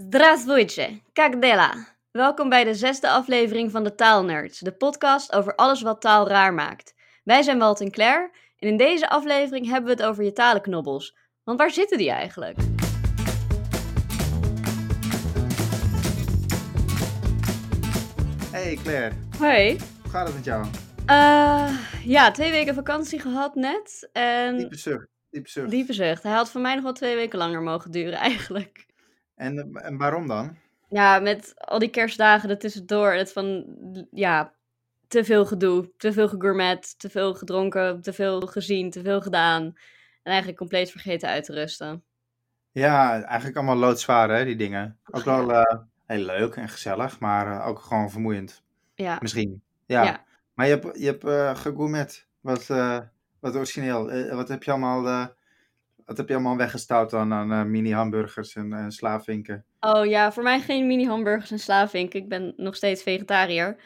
Здравствуйте, как дела? Welkom bij de zesde aflevering van de Taalnerds, de podcast over alles wat taal raar maakt. Wij zijn Walt en Claire en in deze aflevering hebben we het over je talenknobbels. Want waar zitten die eigenlijk? Hey Claire, Hoi. hoe gaat het met jou? Eh, ja, twee weken vakantie gehad net en Diepe zucht, diepe zucht. diepe zucht. Hij had voor mij nog wel twee weken langer mogen duren eigenlijk. En, en waarom dan? Ja, met al die kerstdagen ertussendoor. Het van, ja, te veel gedoe. Te veel gegourmet. Te veel gedronken. Te veel gezien. Te veel gedaan. En eigenlijk compleet vergeten uit te rusten. Ja, eigenlijk allemaal loodzwaar hè, die dingen. Ook wel eh, heel leuk en gezellig, maar eh, ook gewoon vermoeiend. Ja, Misschien. Ja. ja. Maar je hebt, je hebt eh gegourmet. Wat, wat origineel. Wat heb je allemaal, wat heb je allemaal weggestouwd dan aan eh, mini hamburgers en eh slaafvinken? Oh ja, voor mij geen mini hamburgers en slaafvink. Ik ben nog steeds vegetariër.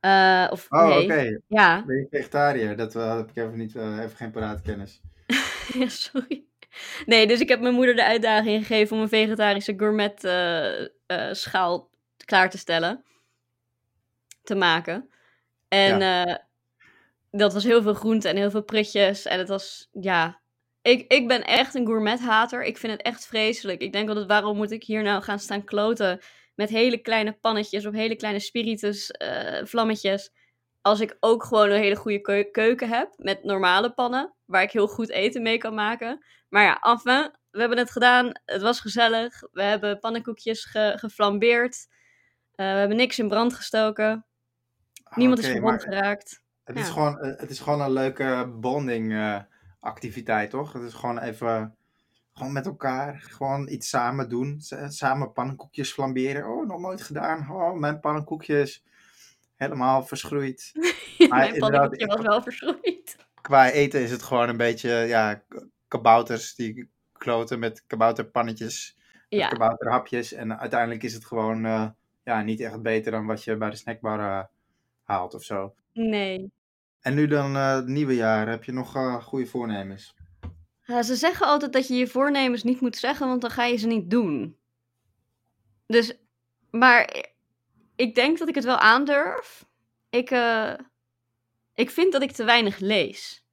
Eh, of Oh, nee. oké. Ja. Ben je vegetariër? Dat heb ik even niet, even geen paraatkennis. ja, sorry. Nee, dus ik heb mijn moeder de uitdaging gegeven om een vegetarische gourmet schaal klaar te stellen. Te maken. En dat was heel veel groente en heel veel prutjes. En het was, ja... Ik, ik ben echt een gourmet-hater. Ik vind het echt vreselijk. Ik denk altijd, waarom moet ik hier nou gaan staan kloten... met hele kleine pannetjes op hele kleine spiritus eh, vlammetjes... als ik ook gewoon een hele goede keu- keuken heb... met normale pannen, waar ik heel goed eten mee kan maken. Maar ja, enfin, we hebben het gedaan. Het was gezellig. We hebben pannenkoekjes ge- geflambeerd. Eh, we hebben niks in brand gestoken. Niemand is gewond geraakt. Het is, gewoon, eh, het is gewoon een leuke bonding activiteit, toch? Het is gewoon even gewoon met elkaar gewoon iets samen doen. Samen pannenkoekjes flamberen. Oh, nog nooit gedaan. Oh, mijn pannenkoekjes helemaal verschroeid. Mijn pannenkoekje was wel verschroeid. Qua eten is het gewoon een beetje, ja, kabouters die kloten met kabouterpannetjes, Ja, kabouterhapjes. En uiteindelijk is het gewoon, eh, ja, niet echt beter dan wat je bij de snackbar eh, haalt of zo. nee. En nu dan eh, het nieuwe jaar, heb je nog eh, goede voornemens? Ja, ze zeggen altijd dat je je voornemens niet moet zeggen, want dan ga je ze niet doen. Dus, maar ik denk dat ik het wel aandurf. Ik, eh, ik vind dat ik te weinig lees.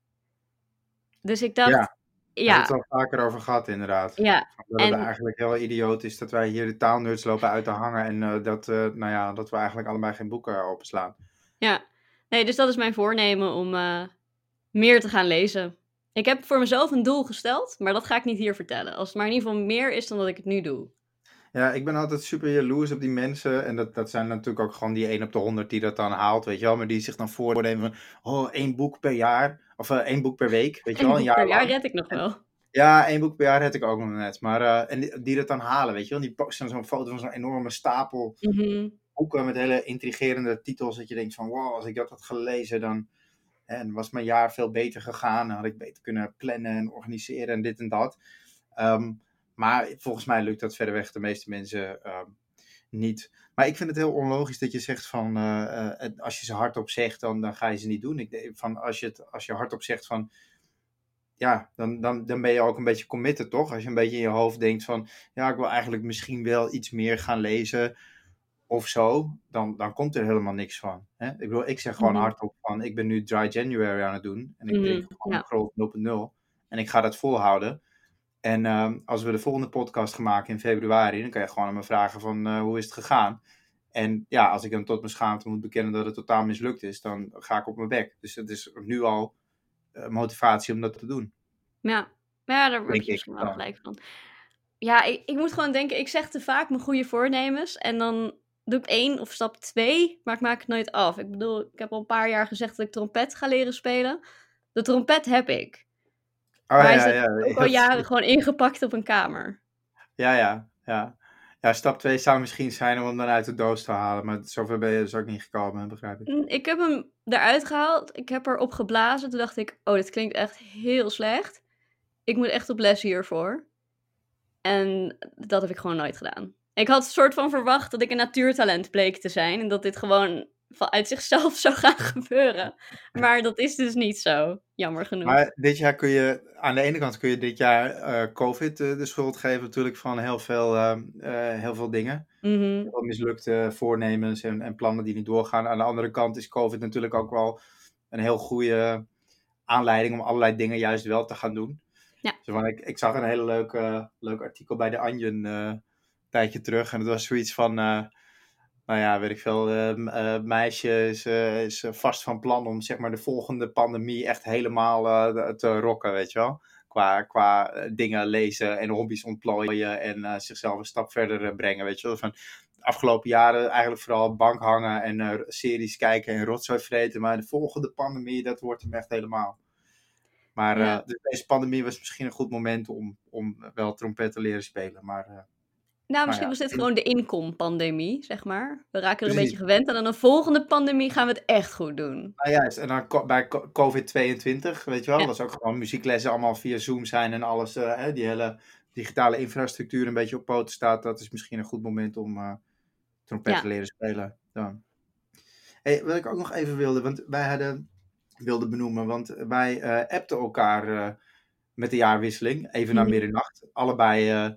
Dus ik dacht, Ja, ja, Daar hebben we het al vaker over gehad, inderdaad. ja, Dat het en- eigenlijk heel idioot is dat wij hier de taalnerds lopen uit te hangen. En eh, dat, eh, nou ja, dat we eigenlijk allebei geen boeken openslaan. ja. Nee, dus dat is mijn voornemen om eh, meer te gaan lezen. Ik heb voor mezelf een doel gesteld, maar dat ga ik niet hier vertellen. Als het maar in ieder geval meer is dan dat ik het nu doe. Ja, ik ben altijd super jaloers op die mensen. En dat, dat zijn natuurlijk ook gewoon die 1 op de 100 die dat dan haalt, weet je wel. Maar die zich dan voornemen van, oh, één boek per jaar. Of eh, één boek per week, weet je Een wel, een boek jaar per jaar lang. red ik nog wel. Ja, één boek per jaar heb ik ook nog net. Maar, eh, en die, die dat dan halen, weet je wel. Die posten zo'n foto van zo'n enorme stapel Mhm. Boeken met hele intrigerende titels. Dat je denkt van, wow, als ik dat had gelezen, dan dan was mijn jaar veel beter gegaan. Dan had ik beter kunnen plannen en organiseren en dit en dat. Ehm, maar volgens mij lukt dat verreweg de meeste mensen ehm, niet. Maar ik vind het heel onlogisch dat je zegt van, eh, eh, als je ze hardop zegt, dan, dan ga je ze niet doen. Ik, van, als, je het, als je hardop zegt van, ja, dan, dan, dan ben je ook een beetje committed, toch? Als je een beetje in je hoofd denkt van, ja, ik wil eigenlijk misschien wel iets meer gaan lezen of zo, dan, dan komt er helemaal niks van. Hè? Ik bedoel, ik zeg gewoon Mhm. hardop van, ik ben nu Dry January aan het doen. En ik Mhm, drink gewoon ja. groot 0.0. En ik ga dat volhouden. En ehm, als we de volgende podcast gaan maken in februari, dan kan je gewoon aan me vragen van, eh, hoe is het gegaan? En ja, als ik dan tot mijn schaamte moet bekennen dat het totaal mislukt is, dan ga ik op mijn bek. Dus het is nu al eh, motivatie om dat te doen. Ja, ja daar je ik misschien wel gelijk van. Ja, ik, ik moet gewoon denken, ik zeg te vaak mijn goede voornemens en dan doe ik één of stap twee, maar ik maak het nooit af. Ik bedoel, ik heb al een paar jaar gezegd dat ik trompet ga leren spelen. De trompet heb ik. Oh maar hij ja, ja. ook al jaren gewoon ingepakt op een kamer. Ja, ja, ja. Ja, stap 2 zou misschien zijn om hem dan uit de doos te halen. Maar zover ben je dus ook niet gekomen, begrijp ik. Mm, Ik heb hem eruit gehaald, ik heb erop geblazen. Toen dacht ik, oh, dit klinkt echt heel slecht. Ik moet echt op les hiervoor. En dat heb ik gewoon nooit gedaan. Ik had een soort van verwacht dat ik een natuurtalent bleek te zijn. En dat dit gewoon uit zichzelf zou gaan gebeuren. Maar dat is dus niet zo, jammer genoeg. Maar dit jaar kun je, aan de ene kant kun je dit jaar uh, COVID uh, de schuld geven natuurlijk van heel veel, uh, heel veel dingen. Mhm. Veel mislukte voornemens en, en plannen die niet doorgaan. Aan de andere kant is COVID natuurlijk ook wel een heel goede aanleiding om allerlei dingen juist wel te gaan doen. Ja. Zo van, ik, ik zag een hele leuk, leuk artikel bij de een tijdje terug. En het was zoiets van nou ja, weet ik veel, uh, meisje is, is vast van plan om zeg maar de volgende pandemie echt helemaal te rocken, weet je wel. Qua, qua dingen lezen en hobby's ontplooien en zichzelf een stap verder brengen, weet je wel. Van de afgelopen jaren eigenlijk vooral bank hangen en series kijken en rotzooi vreten. Maar de volgende pandemie, dat wordt hem echt helemaal. Maar Ja. dus deze pandemie was misschien een goed moment om, om wel trompet te leren spelen. Maar Nou, misschien was dit gewoon de inkom-pandemie, zeg maar. We raken er een beetje gewend en dan een volgende pandemie gaan we het echt goed doen. Nou juist, en dan bij co- COVID-22, weet je wel, Ja. was ook gewoon muzieklessen allemaal via Zoom zijn en alles, eh, hè, die hele digitale infrastructuur een beetje op poten staat. Dat is misschien een goed moment om eh, trompet Ja. te leren spelen. Dan. Hey, wat ik ook nog even wilde, want wij hadden, wilden benoemen, want wij eh appten elkaar met de jaarwisseling, even na Mhm. middernacht. Allebei,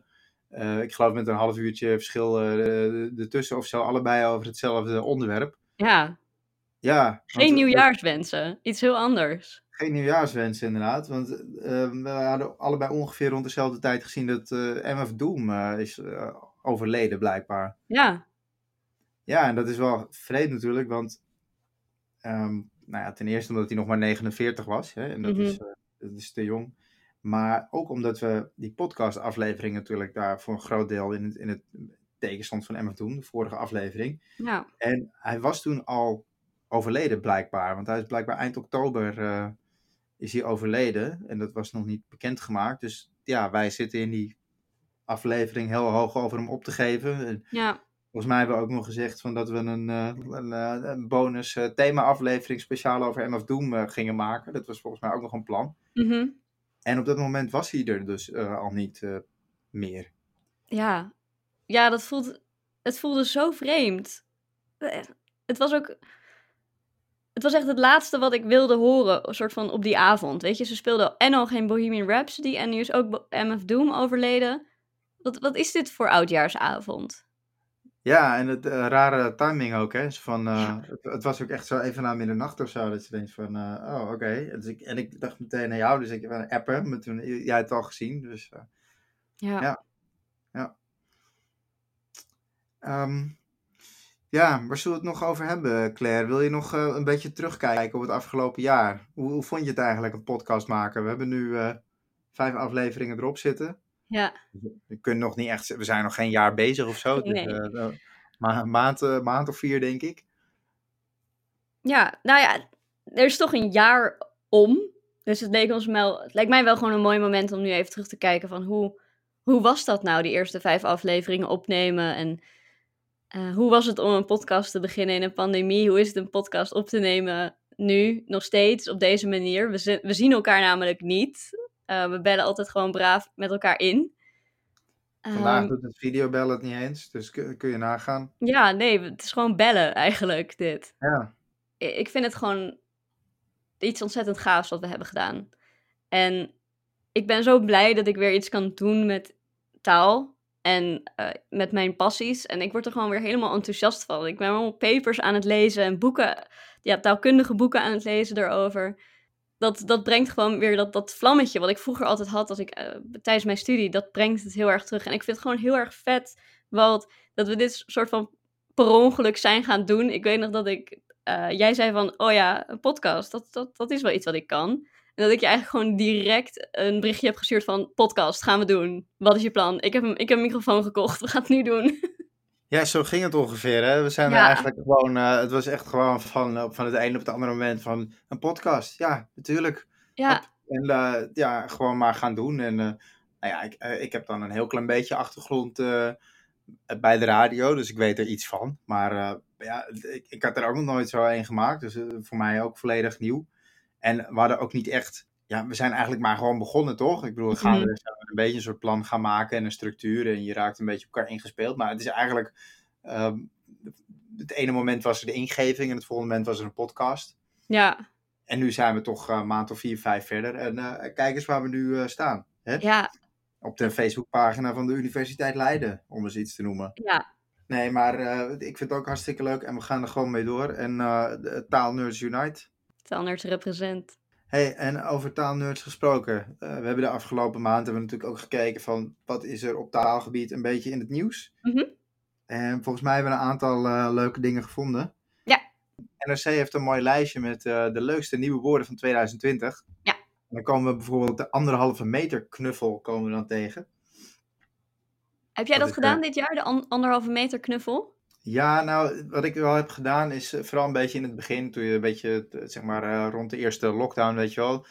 eh, eh, ik geloof met een half uurtje verschil eh, ertussen of zo, allebei over hetzelfde onderwerp. Ja, Ja, geen we- nieuwjaarswensen. Iets heel anders. Geen nieuwjaarswens inderdaad, want eh, we hadden allebei ongeveer rond dezelfde tijd gezien dat eh MF Doom eh, is eh, overleden blijkbaar. Ja, Ja, en dat is wel vreemd natuurlijk, want ehm, nou ja, ten eerste omdat hij nog maar 49 was, hè, en dat, Mhm. is, eh, dat is te jong. Maar ook omdat we die podcastaflevering natuurlijk daar voor een groot deel in het, in het teken stond van MF Doom, de vorige aflevering. ja. En hij was toen al overleden blijkbaar, want hij is blijkbaar eind oktober eh, is hij overleden en dat was nog niet bekendgemaakt. Dus ja, wij zitten in die aflevering heel hoog over hem op te geven. En ja. volgens mij hebben we ook nog gezegd van dat we een, eh, een, een bonus eh, thema-aflevering speciaal over MF Doom gingen maken. Dat was volgens mij ook nog een plan. Mhm. En op dat moment was hij er dus eh, al niet eh, meer. Ja, ja dat voelt, het voelde zo vreemd. Eh, Het was ook, het was echt het laatste wat ik wilde horen, een soort van op die avond. Weet je, ze speelden en al geen Bohemian Rhapsody en nu is ook MF Doom overleden. Wat, wat is dit voor oudjaarsavond? Ja, en het eh, rare timing ook, hè. Zo Van, eh, het, het was ook echt zo even na middernacht of zo, dat je denkt van, eh, oh, oké. Dus ik, en ik dacht meteen aan jou, dus ik heb een appen, maar toen, jij had het al gezien, dus... eh, Ja. Ja. ehm, ja, waar zullen we het nog over hebben, Claire? Wil je nog een beetje terugkijken op het afgelopen jaar? Hoe, hoe vond je het eigenlijk, een podcast maken? We hebben nu vijf afleveringen erop zitten. Ja. We kunnen nog niet echt, we zijn nog geen jaar bezig of zo. Dus, eh, eh, ma maand, eh, maand of vier, denk ik. Ja, nou ja, er is toch een jaar om. Dus het, leek ons wel, het lijkt mij wel gewoon een mooi moment om nu even terug te kijken van hoe, hoe was dat nou, die eerste vijf afleveringen opnemen? En hoe was het om een podcast te beginnen in een pandemie? Hoe is het een podcast op te nemen nu, nog steeds, op deze manier? We, we zien elkaar namelijk niet. Eh, we bellen altijd gewoon braaf met elkaar in. Vandaag Ehm, doet het videobellen het niet eens, dus kun, kun je nagaan. ja, nee, het is gewoon bellen eigenlijk, dit. Ja, ik vind het gewoon iets ontzettend gaafs wat we hebben gedaan. En ik ben zo blij dat ik weer iets kan doen met taal en eh, met mijn passies. En ik word er gewoon weer helemaal enthousiast van. Ik ben allemaal papers aan het lezen en boeken, ja, taalkundige boeken aan het lezen erover. Dat, dat brengt gewoon weer dat, dat vlammetje wat ik vroeger altijd had als ik, eh, tijdens mijn studie. Dat brengt het heel erg terug. En ik vind het gewoon heel erg vet wat, dat we dit soort van per ongeluk zijn gaan doen. Ik weet nog dat ik eh, jij zei van, oh ja, een podcast, dat, dat, dat is wel iets wat ik kan. En dat ik je eigenlijk gewoon direct een berichtje heb gestuurd van, podcast, gaan we doen. Wat is je plan? Ik heb een, ik heb een microfoon gekocht, we gaan het nu doen. Ja zo ging het ongeveer. Hè? We zijn er eigenlijk gewoon, eh, het was echt gewoon van, van het ene op het andere moment van een podcast. Ja, natuurlijk. ja, En eh, ja, gewoon maar gaan doen. En eh, nou ja, ik, ik heb dan een heel klein beetje achtergrond bij de radio, dus ik weet er iets van. Maar ja, ik, ik had er ook nog nooit zo een gemaakt, dus voor mij ook volledig nieuw. En we hadden ook niet echt, ja, we zijn eigenlijk maar gewoon begonnen, toch? Ik bedoel, we gaan Mhm. er een beetje een soort plan gaan maken en een structuur en je raakt een beetje op elkaar ingespeeld. Maar het is eigenlijk ehm, het ene moment was er de ingeving en het volgende moment was er een podcast. Ja, En nu zijn we toch eh, een maand of vier, vijf verder. En eh, kijk eens waar we nu eh, staan. Hè? ja, Op de Facebookpagina van de Universiteit Leiden, om eens iets te noemen. ja. Nee, maar ik vind het ook hartstikke leuk en we gaan er gewoon mee door. En Taalnerds Unite. Taalnerds represent. Hey, en over taalnerds gesproken. eh, we hebben de afgelopen maand hebben we natuurlijk ook gekeken van wat is er op taalgebied een beetje in het nieuws. Mhm. En volgens mij hebben we een aantal eh, leuke dingen gevonden. Ja. NRC heeft een mooi lijstje met eh, de leukste nieuwe woorden van 2020. Ja. En dan komen we bijvoorbeeld de anderhalve meter knuffel komen we dan tegen. Heb jij Dat gedaan dit jaar, de an- anderhalve meter knuffel? Ja, nou, wat ik wel heb gedaan is eh, vooral een beetje in het begin, toen je een beetje, eh, zeg maar, eh, rond de eerste lockdown, weet je wel.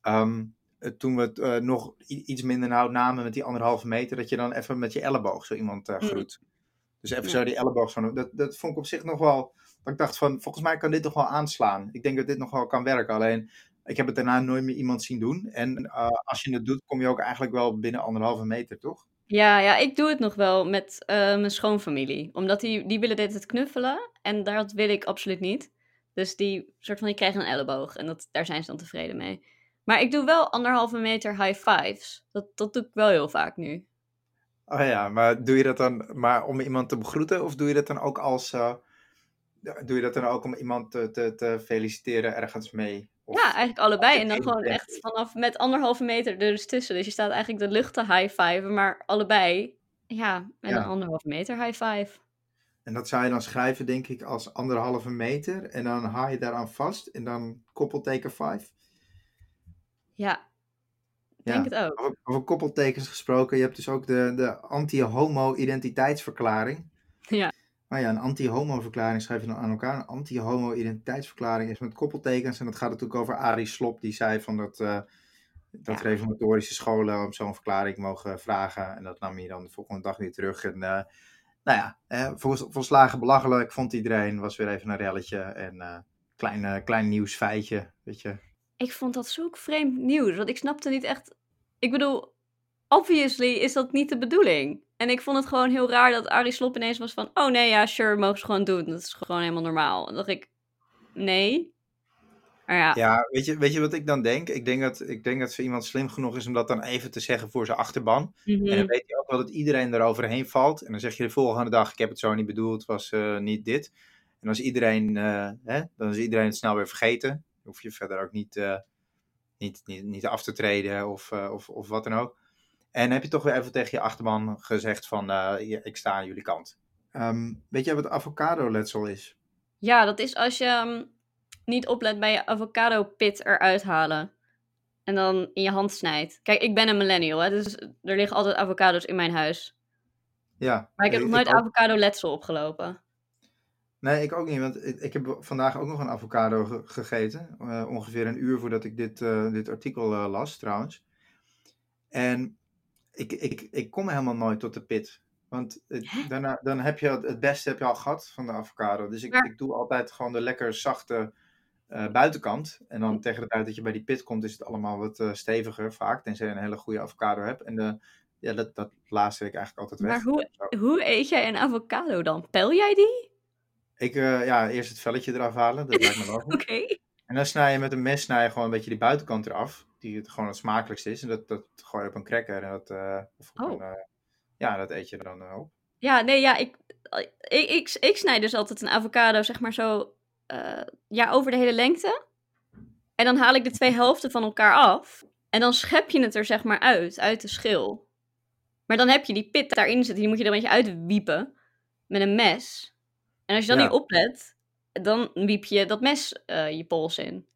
ehm, eh, toen we het eh, nog i- iets minder nauw namen met die anderhalve meter, dat je dan even met je elleboog zo iemand eh, Mm. groet. Dus even Ja. zo die elleboog zo. Dat, dat vond ik op zich nog wel, dat ik dacht van, volgens mij kan dit nog wel aanslaan. Ik denk dat dit nog wel kan werken, alleen ik heb het daarna nooit meer iemand zien doen. En eh, als je het doet, kom je ook eigenlijk wel binnen anderhalve meter, toch? Ja, ja, ik doe het nog wel met eh, mijn schoonfamilie. Omdat die, die willen dit het knuffelen. En dat wil ik absoluut niet. Dus die soort van, die krijgen een elleboog. En dat, daar zijn ze dan tevreden mee. Maar ik doe wel anderhalve meter high fives. Dat, dat doe ik wel heel vaak nu. Oh ja, maar doe je dat dan maar om iemand te begroeten? Of doe je dat dan ook als. eh, doe je dat dan ook om iemand te, te, te feliciteren ergens mee? Of- Ja, eigenlijk allebei. En dan gewoon echt vanaf met anderhalve meter er dus tussen. Dus je staat eigenlijk de lucht te high five, maar allebei. Ja, met Ja. een anderhalve meter high five. En dat zou je dan schrijven, denk ik, als anderhalve meter. En dan haal je daaraan vast. En dan koppelteken 5. Ja, ik Ja. denk het ook. Over, over koppeltekens gesproken. Je hebt dus ook de, de anti-homo-identiteitsverklaring. Ja. Maar ja, een anti-homo-verklaring schrijf je dan aan elkaar. Een anti-homo-identiteitsverklaring is met koppeltekens. En dat gaat natuurlijk over Arie Slop. Die zei van dat, eh, dat Ja. reformatorische scholen om zo'n verklaring mogen vragen. En dat nam hij dan de volgende dag weer terug. En eh, nou ja, eh, vol, volslagen belachelijk vond iedereen. Was weer even een relletje. En klein, klein nieuwsfeitje, weet je. Ik vond dat zulk vreemd nieuws, want ik snapte niet echt... Ik bedoel, obviously is dat niet de bedoeling. En ik vond het gewoon heel raar dat Arie Slop ineens was van... Oh nee, ja, sure, mogen ze gewoon doen. Dat is gewoon helemaal normaal. En dacht ik, nee. Maar ja, Ja, weet je, weet je wat ik dan denk? Ik denk dat, ik denk dat zo iemand slim genoeg is om dat dan even te zeggen voor zijn achterban. mhm. En dan weet hij ook wel dat iedereen eroverheen valt. En dan zeg je de volgende dag, ik heb het zo niet bedoeld, het was eh, niet dit. En als iedereen, eh, hè, dan is iedereen het snel weer vergeten. Dan hoef je verder ook niet, eh, niet, niet, niet af te treden of, of, of wat dan ook. En heb je toch weer even tegen je achterban gezegd van, eh, ik sta aan jullie kant. Ehm, weet jij wat avocado-letsel is? ja, dat is als je ehm, niet oplet bij je avocado pit eruit halen. En dan in je hand snijdt. Kijk, ik ben een millennial, hè, dus er liggen altijd avocado's in mijn huis. Ja. Maar ik heb nog nooit ook. avocado letsel opgelopen. Nee, ik ook niet, want ik, ik heb vandaag ook nog een avocado ge- gegeten. eh, ongeveer een uur voordat ik dit, eh, dit artikel eh, las, trouwens. En ik, ik, ik kom helemaal nooit tot de pit. Want het- daarna, dan heb je het, beste heb je al gehad van de avocado. Dus ik, ik doe altijd gewoon de lekker zachte eh, buitenkant. En Hm. dan tegen de tijd dat je bij die pit komt, is het allemaal wat eh, steviger vaak. Tenzij je een hele goede avocado hebt. En de, ja, dat, dat laatste ik eigenlijk altijd weg. Maar hoe, Zo. hoe eet jij een avocado dan? Pel jij die? Ik, eh, ja, eerst het velletje eraf halen. Dat lijkt me wel. Oké. En dan snij je met een mes snij je gewoon een beetje die buitenkant eraf. Die het gewoon het smakelijkste is. En dat, dat gooi je op een cracker. En dat, eh, of op Oh. een, eh, ja, dat eet je er dan eh, op. Ja, nee, ja, ik, ik, ik, ik snij dus altijd een avocado, zeg maar zo, ja, over de hele lengte. En dan haal ik de twee helften van elkaar af. En dan schep je het er, zeg maar, uit, uit de schil. Maar dan heb je die pit daarin zitten, die moet je er een beetje uitwiepen met een mes. En als je dan Ja. niet oplet, dan wiep je dat mes je pols in.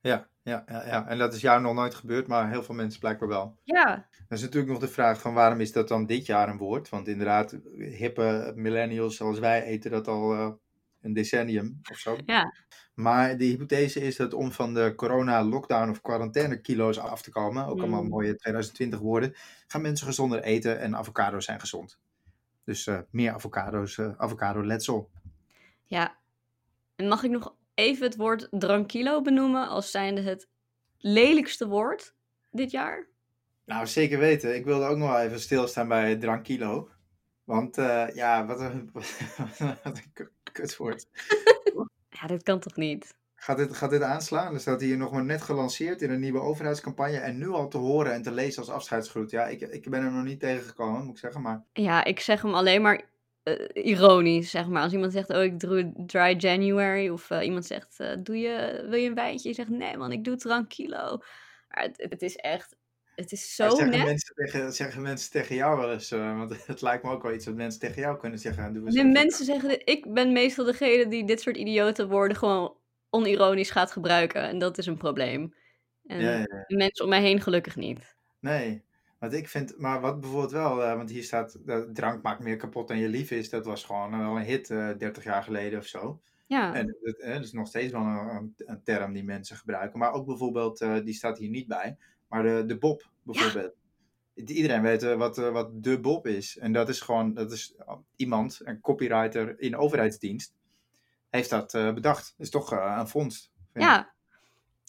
Ja, ja, ja, ja. En dat is jou nog nooit gebeurd, maar heel veel mensen blijkbaar wel. Ja, Dan is natuurlijk nog de vraag van waarom is dat dan dit jaar een woord? Want inderdaad, hippe millennials zoals wij eten dat al eh, een decennium of zo. Ja. Maar de hypothese is dat om van de corona-lockdown of quarantaine-kilo's af te komen, ook allemaal Mm. mooie 2020 woorden, gaan mensen gezonder eten en avocado's zijn gezond. Dus eh, meer avocado's, eh avocado-letsel. ja. En mag ik nog even het woord drankilo benoemen als zijnde het lelijkste woord dit jaar? Nou, zeker weten. Ik wilde ook nog wel even stilstaan bij drankilo. Want uh, ja, wat een, wat een kutwoord. Ja, dit kan toch niet? Gaat dit, gaat dit aanslaan? Er staat hier nog maar net gelanceerd in een nieuwe overheidscampagne en nu al te horen en te lezen als afscheidsgroet. Ja, ik, ik ben er nog niet tegengekomen, moet ik zeggen, maar... Ja, ik zeg hem alleen maar ironisch, zeg maar. Als iemand zegt, oh, ik doe dry January, of uh, iemand zegt, uh, doe je, wil je een wijntje? Je zegt, nee man, ik doe tranquilo. Maar het, het is echt, het is zo zeggen net. Mensen tegen, zeggen mensen tegen jou wel eens, want het lijkt me ook wel iets dat mensen tegen jou kunnen zeggen. Doe de mensen zeggen, ik ben meestal degene die dit soort idiote woorden gewoon onironisch gaat gebruiken. En dat is een probleem. En Ja, ja, ja. de mensen om mij heen gelukkig niet. Nee, want ik vind, maar wat bijvoorbeeld wel, eh, want hier staat, eh, drank maakt meer kapot dan je lief is. Dat was gewoon wel een hit eh 30 jaar geleden of zo. Ja, En dat, eh, dat is nog steeds wel een, een- term die mensen gebruiken. Maar ook bijvoorbeeld, eh, die staat hier niet bij, maar de, de Bob bijvoorbeeld. Iedereen weet eh, wat, eh, wat de Bob is. En dat is gewoon, dat is iemand, een copywriter in overheidsdienst, heeft dat eh, bedacht. Dat is toch eh, een vondst. vind ik. ja.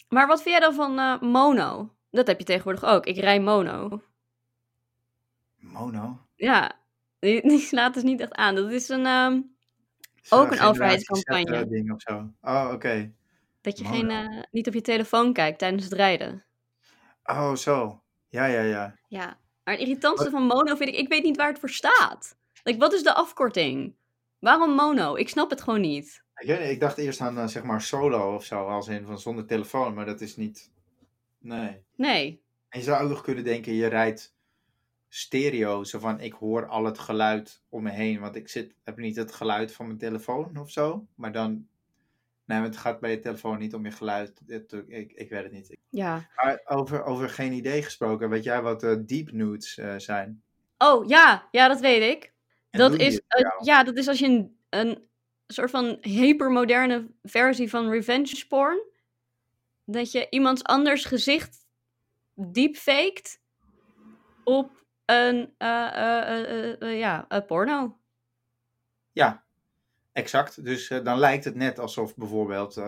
Maar wat vind jij dan van eh, mono? Dat heb je tegenwoordig ook. Ik rij mono. Mono. Ja, die, die slaat dus niet echt aan. Dat is een, dat Ook een overheidscampagne. Ding of zo. Oh, oké. dat je Mono. geen, eh, niet op je telefoon kijkt tijdens het rijden. Oh, zo. Ja, ja, ja. Ja, maar het irritantste van mono vind ik, ik weet niet waar het voor staat. Like, wat is de afkorting? Waarom mono? Ik snap het gewoon niet. Ik, weet niet, ik dacht eerst aan, eh, zeg maar, solo of zo, als in van zonder telefoon, maar dat is niet... Nee. Nee. En je zou ook nog kunnen denken, je rijdt stereo, zo van, ik hoor al het geluid om me heen, want ik zit, heb niet het geluid van mijn telefoon of zo, maar dan... Nee, het gaat bij je telefoon niet om je geluid. Het- ik, ik weet het niet. Ja. Maar over, over geen idee gesproken, weet jij wat eh, deep nudes eh, zijn? Oh, ja. Ja, dat weet ik. En Dat is, ja, dat is als je een, een soort van hypermoderne versie van revenge porn. Dat je iemands anders gezicht deepfaked op een, eh, eh, eh, ja, een porno. Ja, exact. Dus dan lijkt het net alsof bijvoorbeeld,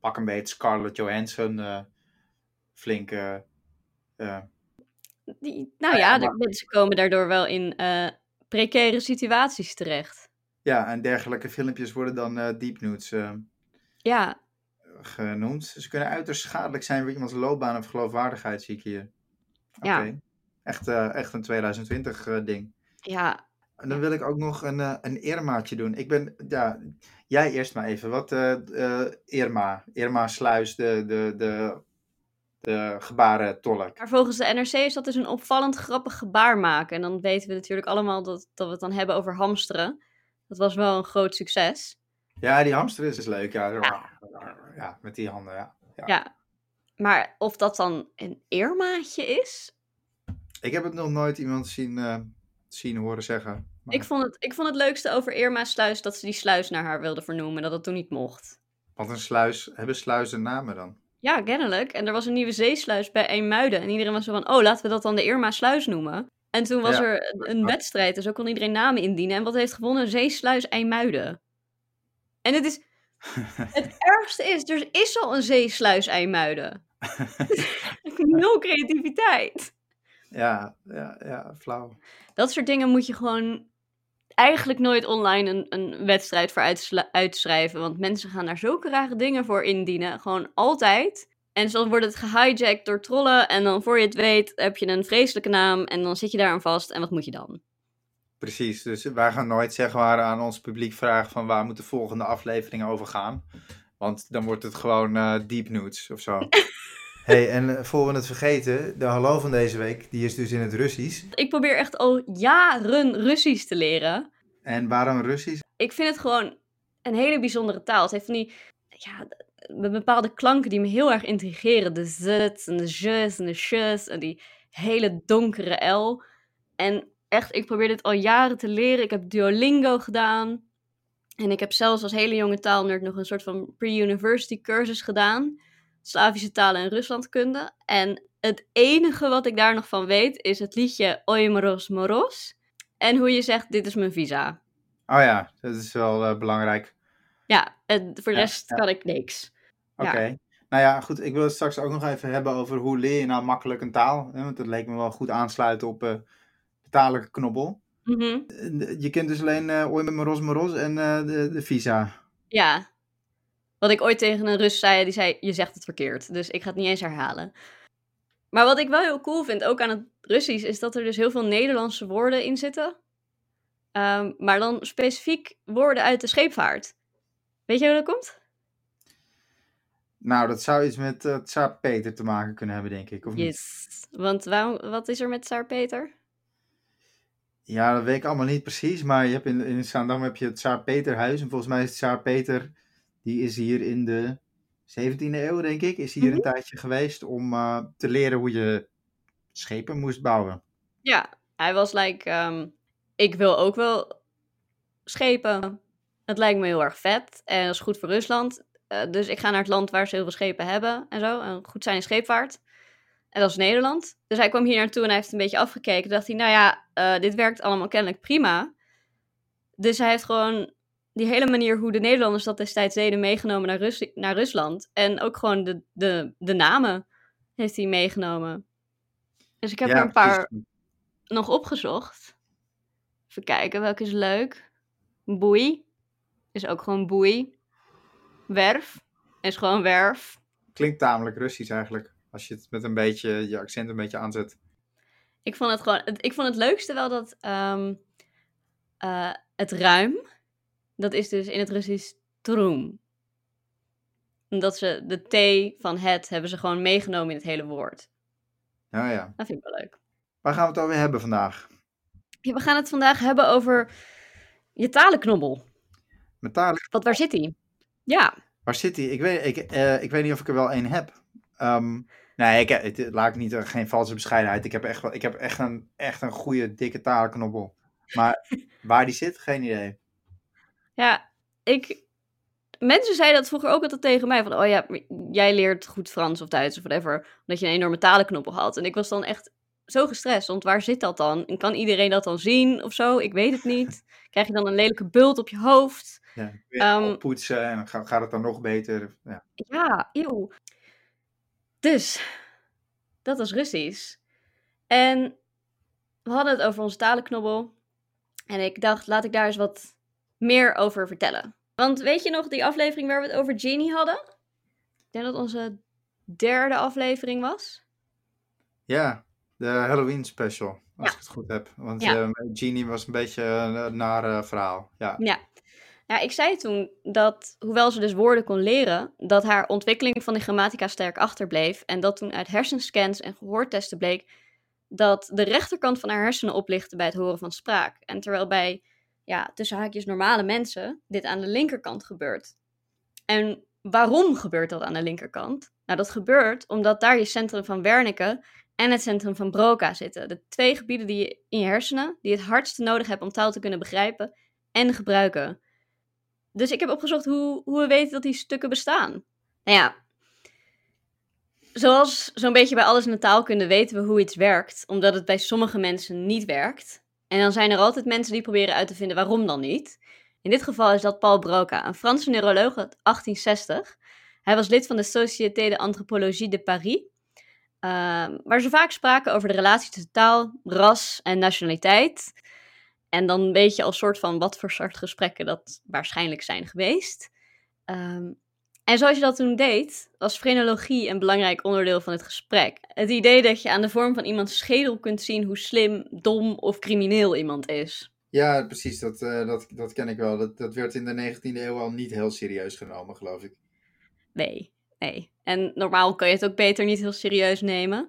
pak een beetje Scarlett Johansson, flink... Die, nou ja, de mensen komen daardoor wel in precaire situaties terecht. ja, en dergelijke filmpjes worden dan eh deep nudes Ja, genoemd. Ze kunnen uiterst schadelijk zijn voor iemands loopbaan of geloofwaardigheid, zie ik hier. Ja. Echt, eh, echt een 2020 eh, ding. ja. En dan wil ik ook nog een, eh, een Irmaatje doen. Ik ben, ja, jij eerst maar even. Wat Irma? Irma Sluis, de, de, de, de gebarentolk. Maar volgens de NRC is dat dus een opvallend grappig gebaar maken. En dan weten we natuurlijk allemaal dat, dat we het dan hebben over hamsteren. Dat was wel een groot succes. Ja, die hamster is, is leuk. Ja, Zo, ja. met die handen, ja. ja. Ja. Maar of dat dan een eermaatje is? Ik heb het nog nooit iemand zien, eh, zien horen zeggen. Maar- Ik vond, het, ik vond het leukste over Irma Sluis dat ze die sluis naar haar wilde vernoemen. Dat het toen niet mocht. Want een sluis, hebben sluizen namen dan? Ja, kennelijk. En er was een nieuwe zeesluis bij Eemmuiden. En iedereen was zo van, oh, laten we dat dan de Irma Sluis noemen. En toen was Ja. er een- wedstrijd, dus ook kon iedereen namen indienen. En wat heeft gewonnen? Zeesluis Eemmuiden. En het is... Het ergste is, er is al een zeesluis Eemmuiden. Nul creativiteit. Ja, ja, ja, flauw. Dat soort dingen moet je gewoon eigenlijk nooit online een, een wedstrijd voor uitschrijven. Want mensen gaan daar zulke rare dingen voor indienen. Gewoon altijd. En zo wordt het gehijacked door trollen. En dan voor je het weet heb je een vreselijke naam. En dan zit je daar aan vast. En wat moet je dan? Precies, dus wij gaan nooit zeg maar aan ons publiek vragen van waar moet de volgende afleveringen over gaan. Want dan wordt het gewoon eh, deep nudes of zo. hey, en eh, voor we het vergeten, de hallo van deze week, die is dus in het Russisch. Ik probeer echt al jaren Russisch te leren. En waarom Russisch? Ik vind het gewoon een hele bijzondere taal. Het heeft van die ja, met bepaalde klanken die me heel erg intrigeren. De z's en de z's en de sh's en die hele donkere L. En echt, ik probeer dit al jaren te leren. Ik heb Duolingo gedaan. En ik heb zelfs als hele jonge taalnerd nog een soort van pre-university cursus gedaan. Slavische talen en Ruslandkunde. En het enige wat ik daar nog van weet is het liedje Oi Moros Moros. En hoe je zegt, dit is mijn visa. Oh ja, dat is wel eh, belangrijk. Ja, en voor de Ja, rest ja. kan ik niks. Oké. Ja. Nou ja, goed, ik wil het straks ook nog even hebben over hoe leer je nou makkelijk een taal. Hè? Want dat leek me wel goed aansluiten op eh de taallijke knobbel. Mhm. Je kent dus alleen uh, Maros Maros en uh, de, de visa. Ja. Wat ik ooit tegen een Rus zei, die zei, je zegt het verkeerd. Dus ik ga het niet eens herhalen. Maar wat ik wel heel cool vind, ook aan het Russisch, is dat er dus heel veel Nederlandse woorden in zitten. Um, maar dan specifiek woorden uit de scheepvaart. Weet je hoe dat komt? Nou, dat zou iets met uh, Tsaar Peter te maken kunnen hebben, denk ik. Of yes. Niet? Want waarom, wat is er met Tsaar Peter? Ja, dat weet ik allemaal niet precies. Maar je hebt in, in Zaandam heb je het Tsaar Peterhuis. En volgens mij is het Tsaar Peter, die is hier in de 17e eeuw, denk ik, is hier mm -hmm. een tijdje geweest om uh, te leren hoe je schepen moest bouwen. Ja, hij was like, um, ik wil ook wel schepen. Het lijkt me heel erg vet en dat is goed voor Rusland. Uh, dus ik ga naar het land waar ze heel veel schepen hebben en zo. En goed zijn in scheepvaart. En dat is Nederland. Dus hij kwam hier naartoe en hij heeft een beetje afgekeken. Toen dacht hij, nou ja, uh, dit werkt allemaal kennelijk prima. Dus hij heeft gewoon die hele manier hoe de Nederlanders dat destijds deden meegenomen naar, Rus naar Rusland. En ook gewoon de, de, de namen heeft hij meegenomen. Dus ik heb Ja, er een paar precies. nog opgezocht. Even kijken, welke is leuk? Boei is ook gewoon boei. Werf is gewoon werf. Klinkt tamelijk Russisch eigenlijk. Als je het met een beetje, je accent een beetje aanzet. Ik vond het gewoon, ik vond het leukste wel dat ehm, eh, het ruim, dat is dus in het Russisch troem. Omdat ze de T van het hebben ze gewoon meegenomen in het hele woord. Ja, ja. Dat vind ik wel leuk. Waar gaan we het alweer hebben vandaag? Ja, we gaan het vandaag hebben over je talenknobbel. Metalik. Wat, waar zit die? Ja, Waar zit hij? Ik weet, ik, eh, ik weet niet of ik er wel één heb. Ehm, nee, ik, het, laat ik niet, eh, geen valse bescheidenheid. Ik heb echt, wel, ik heb echt, een, echt een goede, dikke talenknobbel. Maar waar die zit, geen idee. Ja, ik... Mensen zeiden dat vroeger ook altijd tegen mij. Van, oh ja, jij leert goed Frans of Duits of whatever. Omdat je een enorme talenknobbel had. En ik was dan echt zo gestrest. Want waar zit dat dan? En kan iedereen dat dan zien of zo? Ik weet het niet. Krijg je dan een lelijke bult op je hoofd? Ja, je Ehm, oppoetsen en dan ga- gaat het dan nog beter. Ja. Ja, eeuw. Dus, dat was Russisch. En we hadden het over onze talenknobbel. En ik dacht, laat ik daar eens wat meer over vertellen. Want weet je nog die aflevering waar we het over Genie hadden? Ik denk dat onze derde aflevering was. ja, de Halloween special, als Ja. ik het goed heb. Want Ja. eh, Genie was een beetje een naar eh, verhaal. Ja. Ja. Ja, ik zei toen dat, hoewel ze dus woorden kon leren, dat haar ontwikkeling van de grammatica sterk achterbleef. En dat toen uit hersenscans en gehoortesten bleek dat de rechterkant van haar hersenen oplichtte bij het horen van spraak. En terwijl bij, ja, tussen haakjes normale mensen, dit aan de linkerkant gebeurt. En waarom gebeurt dat aan de linkerkant? Nou, dat gebeurt omdat daar je centrum van Wernicke en het centrum van Broca zitten. De twee gebieden die je in je hersenen, die het hardste nodig hebt om taal te kunnen begrijpen en gebruiken. Dus ik heb opgezocht hoe, hoe we weten dat die stukken bestaan. Nou ja, zoals zo'n beetje bij alles in de taalkunde weten we hoe iets werkt, omdat het bij sommige mensen niet werkt. En dan zijn er altijd mensen die proberen uit te vinden waarom dan niet. In dit geval is dat Paul Broca, een Franse neuroloog uit 1860. Hij was lid van de Société de Anthropologie de Paris, ehm, waar ze vaak spraken over de relatie tussen taal, ras en nationaliteit. En dan weet je al soort van wat voor soort gesprekken dat waarschijnlijk zijn geweest. Ehm, en zoals je dat toen deed, was frenologie een belangrijk onderdeel van het gesprek. Het idee dat je aan de vorm van iemands schedel kunt zien hoe slim, dom of crimineel iemand is. Ja, precies. Dat, eh, dat, dat ken ik wel. Dat, dat werd in de 19e eeuw al niet heel serieus genomen, geloof ik. Nee, nee. En normaal kan je het ook beter niet heel serieus nemen.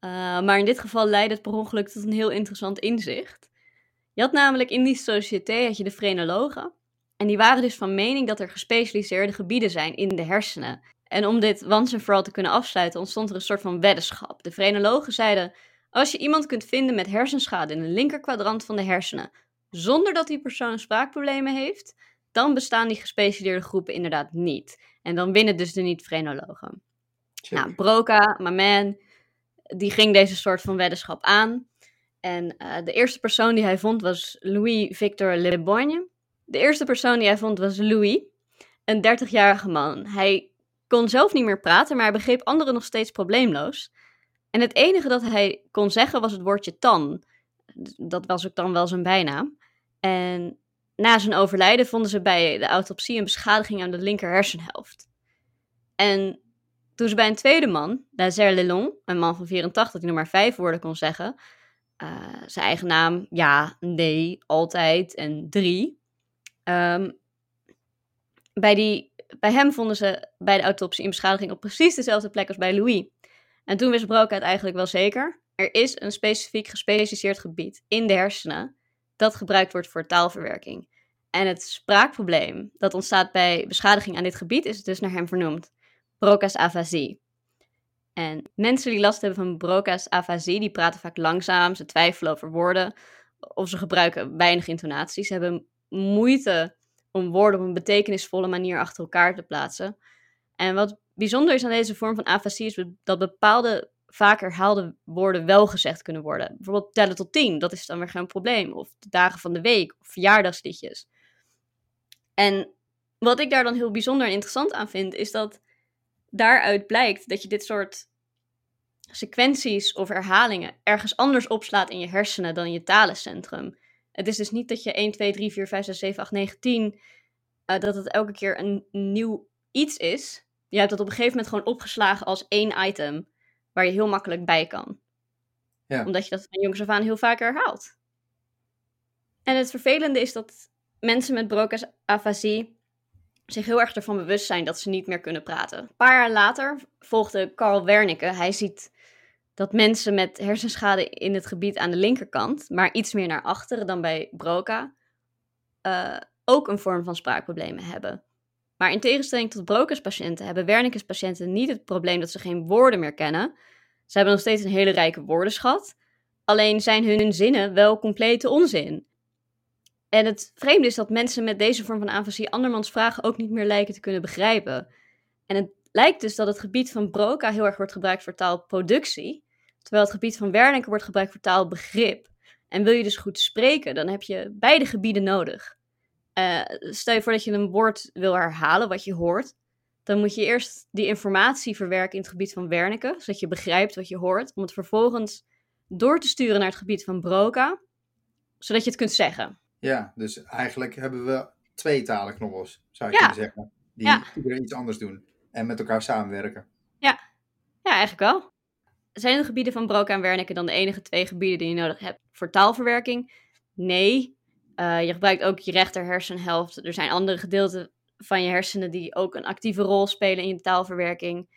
Uh, maar in dit geval leidde het per ongeluk tot een heel interessant inzicht. Je had namelijk in die sociëteit had je de frenologen. En die waren dus van mening dat er gespecialiseerde gebieden zijn in de hersenen. En om dit once en vooral te kunnen afsluiten, ontstond er een soort van weddenschap. De frenologen zeiden: als je iemand kunt vinden met hersenschade in de linkerkwadrant van de hersenen, zonder dat die persoon spraakproblemen heeft, dan bestaan die gespecialiseerde groepen inderdaad niet. En dan winnen dus de niet-frenologen. Nou, Broca, Maman, die ging deze soort van weddenschap aan. En uh, de eerste persoon die hij vond was Louis Victor Le Borgne. De eerste persoon die hij vond was Louis, een 30-jarige man. Hij kon zelf niet meer praten, maar hij begreep anderen nog steeds probleemloos. En het enige dat hij kon zeggen was het woordje tan. dat was ook dan wel zijn bijnaam. En na zijn overlijden vonden ze bij de autopsie een beschadiging aan de linker hersenhelft. En toen ze bij een tweede man, Lazare Lelon, een man van 84 die nog maar vijf woorden kon zeggen, uh, zijn eigen naam, ja, nee, altijd en drie. Um, bij, die, bij hem vonden ze bij de autopsie een beschadiging op precies dezelfde plek als bij Louis. En toen wist Broca het eigenlijk wel zeker. Er is een specifiek gespecialiseerd gebied in de hersenen dat gebruikt wordt voor taalverwerking. En het spraakprobleem dat ontstaat bij beschadiging aan dit gebied is dus naar hem vernoemd. Broca's afasie. En mensen die last hebben van Broca's afasie, die praten vaak langzaam, ze twijfelen over woorden of ze gebruiken weinig intonaties. Ze hebben moeite om woorden op een betekenisvolle manier achter elkaar te plaatsen. En wat bijzonder is aan deze vorm van afasie is dat bepaalde vaak herhaalde woorden wel gezegd kunnen worden. Bijvoorbeeld tellen tot tien, dat is dan weer geen probleem. Of de dagen van de week, of verjaardagsliedjes. En wat ik daar dan heel bijzonder en interessant aan vind, is dat daaruit blijkt dat je dit soort sequenties of herhalingen ergens anders opslaat in je hersenen dan in je talencentrum. Het is dus niet dat je 1, 2, 3, 4, 5, 6, 7, 8, 9, 10, uh, dat het elke keer een nieuw iets is. Je hebt dat op een gegeven moment gewoon opgeslagen als één item waar je heel makkelijk bij kan. Ja. Omdat je dat van jongs af aan heel vaak herhaalt. En het vervelende is dat mensen met Broca's afasie zich heel erg ervan bewust zijn dat ze niet meer kunnen praten. Een paar jaar later volgde Carl Wernicke. Hij ziet dat mensen met hersenschade in het gebied aan de linkerkant, maar iets meer naar achteren dan bij Broca, uh, ook een vorm van spraakproblemen hebben. Maar in tegenstelling tot Broca's patiënten hebben Wernicke's patiënten niet het probleem dat ze geen woorden meer kennen. Ze hebben nog steeds een hele rijke woordenschat, alleen zijn hun zinnen wel complete onzin. En het vreemde is dat mensen met deze vorm van afasie andermans vragen ook niet meer lijken te kunnen begrijpen. En het lijkt dus dat het gebied van Broca heel erg wordt gebruikt voor taalproductie, terwijl het gebied van Wernicke wordt gebruikt voor taalbegrip. En wil je dus goed spreken, dan heb je beide gebieden nodig. Uh, stel je voor dat je een woord wil herhalen wat je hoort, dan moet je eerst die informatie verwerken in het gebied van Wernicke, zodat je begrijpt wat je hoort, om het vervolgens door te sturen naar het gebied van Broca, zodat je het kunt zeggen. Ja, dus eigenlijk hebben we twee talenknobbels, zou je kunnen zeggen. Die ja. iedereen iets anders doen en met elkaar samenwerken. Ja, ja eigenlijk wel. Zijn de gebieden van Broca en Wernicke dan de enige twee gebieden die je nodig hebt voor taalverwerking? Nee. Uh, je gebruikt ook je rechter hersenhelft. Er zijn andere gedeelten van je hersenen die ook een actieve rol spelen in je taalverwerking.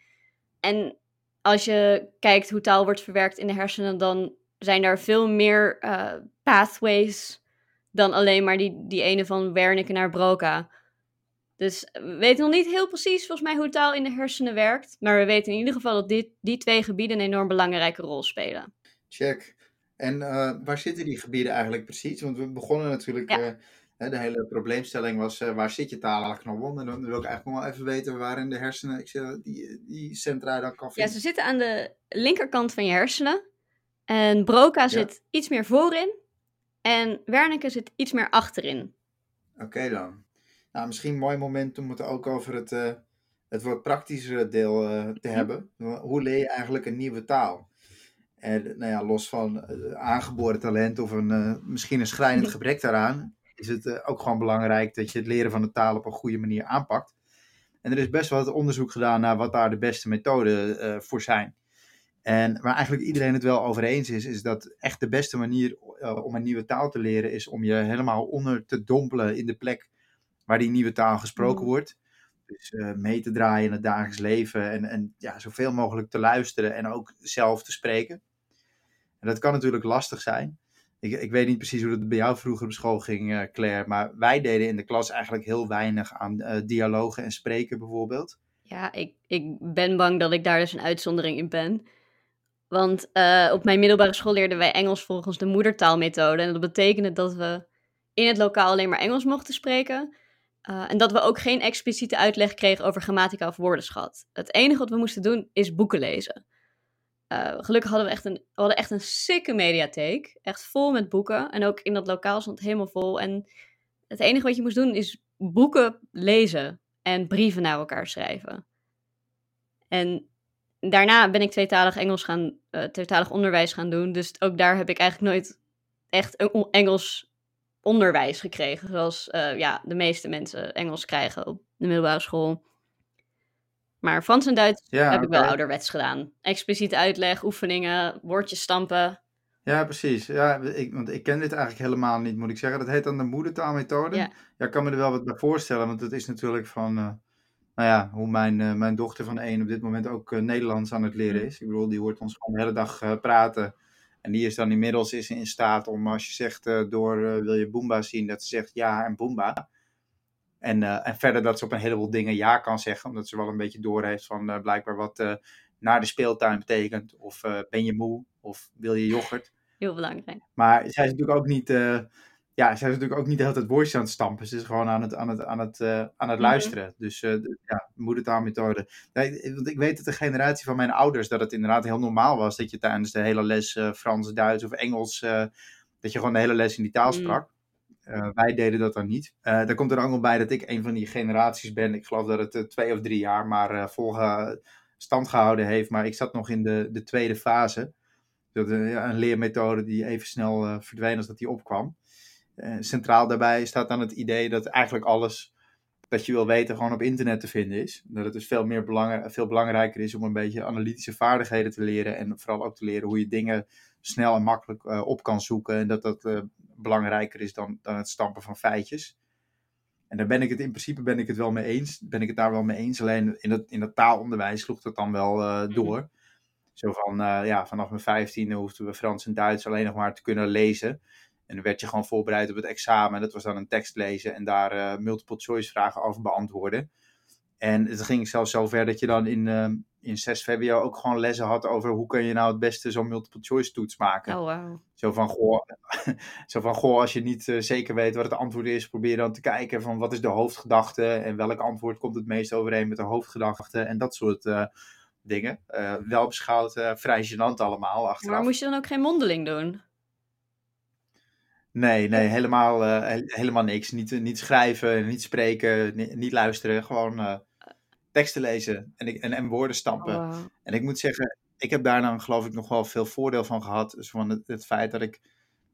En als je kijkt hoe taal wordt verwerkt in de hersenen, dan zijn daar veel meer uh, pathways dan alleen maar die, die ene van Wernicke naar Broca. Dus we weten nog niet heel precies volgens mij hoe taal in de hersenen werkt. Maar we weten in ieder geval dat dit, die twee gebieden een enorm belangrijke rol spelen. Check. En uh, waar zitten die gebieden eigenlijk precies? Want we begonnen natuurlijk, ja. uh, de hele probleemstelling was uh, waar zit je talenknobbel? En dan wil ik eigenlijk nog wel even weten waar in de hersenen ik die, die centra dan kan vinden. Ja, ze zitten aan de linkerkant van je hersenen. En Broca ja. zit iets meer voorin. En Wernicke zit iets meer achterin. Oké dan. Nou, misschien een mooi moment om het ook over het, uh, het wat praktischere deel uh, te hebben. Hoe leer je eigenlijk een nieuwe taal? En nou ja, los van uh, aangeboren talent of een, misschien een schrijnend gebrek daaraan, is het ook gewoon belangrijk dat je het leren van de taal op een goede manier aanpakt. En er is best wel wat onderzoek gedaan naar wat daar de beste methoden voor zijn. En waar eigenlijk iedereen het wel over eens is, is dat echt de beste manier om een nieuwe taal te leren is om je helemaal onder te dompelen in de plek waar die nieuwe taal gesproken mm. wordt. Dus uh, mee te draaien in het dagelijks leven en, en ja, zoveel mogelijk te luisteren en ook zelf te spreken. En dat kan natuurlijk lastig zijn. Ik, ik weet niet precies hoe het bij jou vroeger op school ging, uh, Claire, maar wij deden in de klas eigenlijk heel weinig aan uh, dialogen en spreken bijvoorbeeld. Ja, ik, ik ben bang dat ik daar dus een uitzondering in ben. Want op mijn middelbare school leerden wij Engels volgens de moedertaalmethode. En dat betekende dat we in het lokaal alleen maar Engels mochten spreken. Uh, en dat we ook geen expliciete uitleg kregen over grammatica of woordenschat. Het enige wat we moesten doen is boeken lezen. Uh, gelukkig hadden we echt een, hadden echt een sikke mediatheek. Echt vol met boeken. En ook in dat lokaal stond het helemaal vol. En het enige wat je moest doen is boeken lezen en brieven naar elkaar schrijven. En daarna ben ik tweetalig Engels gaan, uh, tweetalig onderwijs gaan doen. Dus ook daar heb ik eigenlijk nooit echt Engels onderwijs gekregen. Zoals eh, ja, de meeste mensen Engels krijgen op de middelbare school. Maar Frans en Duits Ja, heb ik wel ouderwets gedaan. Expliciete uitleg, oefeningen, woordjes stampen. Ja, precies. Ja, ik, want ik ken dit eigenlijk helemaal niet, moet ik zeggen. Dat heet dan de moedertaalmethode. Ja. Ja, ik kan me er wel wat bij voorstellen, want het is natuurlijk van, eh, nou ja, hoe mijn, eh, mijn dochter van één op dit moment ook Nederlands aan het leren is. Ik bedoel, die hoort ons gewoon de hele dag praten. En die is dan inmiddels is in staat om, als je zegt eh, door, eh, wil je Boomba zien, dat ze zegt ja en Boomba. En, eh, en verder dat ze op een heleboel dingen ja kan zeggen, omdat ze wel een beetje doorheeft van blijkbaar wat naar de speeltuin betekent. Of ben je moe, of wil je yoghurt. Heel belangrijk. Maar zij is natuurlijk ook niet, ja, zij is natuurlijk ook niet de hele tijd woordjes aan het stampen. Ze is gewoon aan het, aan het, aan het, eh, aan het Mhm. luisteren. Dus eh, ja, moedertaalmethode. Nee, want ik weet dat de generatie van mijn ouders, dat het inderdaad heel normaal was dat je tijdens de hele les eh, Frans, Duits of Engels, dat je gewoon de hele les in die taal Mm. sprak. Wij deden dat dan niet. Daar komt er ook nog bij dat ik een van die generaties ben. Ik geloof dat het twee of drie jaar maar volge stand gehouden heeft. Maar ik zat nog in de, de tweede fase. Dat, een leermethode die even snel verdween als dat die opkwam. Eh, centraal daarbij staat dan het idee dat eigenlijk alles dat je wil weten gewoon op internet te vinden is. Dat het dus veel, meer veel belangrijker is om een beetje analytische vaardigheden te leren. En vooral ook te leren hoe je dingen snel en makkelijk eh, op kan zoeken. En dat dat eh, belangrijker is dan, dan het stampen van feitjes. En daar ben ik het in principe ben ik het wel mee eens. Ben ik het daar wel mee eens. Alleen in dat, in dat taalonderwijs sloeg dat dan wel eh, door. Zo van, ja, vanaf mijn vijftiende hoefden we Frans en Duits alleen nog maar te kunnen lezen. En dan werd je gewoon voorbereid op het examen. Dat was dan een tekst lezen en daar eh, multiple choice vragen over beantwoorden. En het ging zelfs zo ver dat je dan in, eh, in 6 VWO ook gewoon lessen had over hoe kun je nou het beste zo'n multiple choice toets maken. Oh, wauw. Zo van, goh, zo van, goh, als je niet eh, zeker weet wat het antwoord is, probeer dan te kijken van wat is de hoofdgedachte en welk antwoord komt het meest overeen met de hoofdgedachte en dat soort eh, dingen. Wel beschouwd vrij gênant allemaal achteraf. Maar moest je dan ook geen mondeling doen? Nee, nee, helemaal, eh, he- helemaal niks. Niet, eh, niet schrijven, niet spreken, ni- niet luisteren. Gewoon eh, teksten lezen en, ik, en, en woorden stampen. Oh. En ik moet zeggen, ik heb daar dan geloof ik nog wel veel voordeel van gehad. Dus van het, het feit dat ik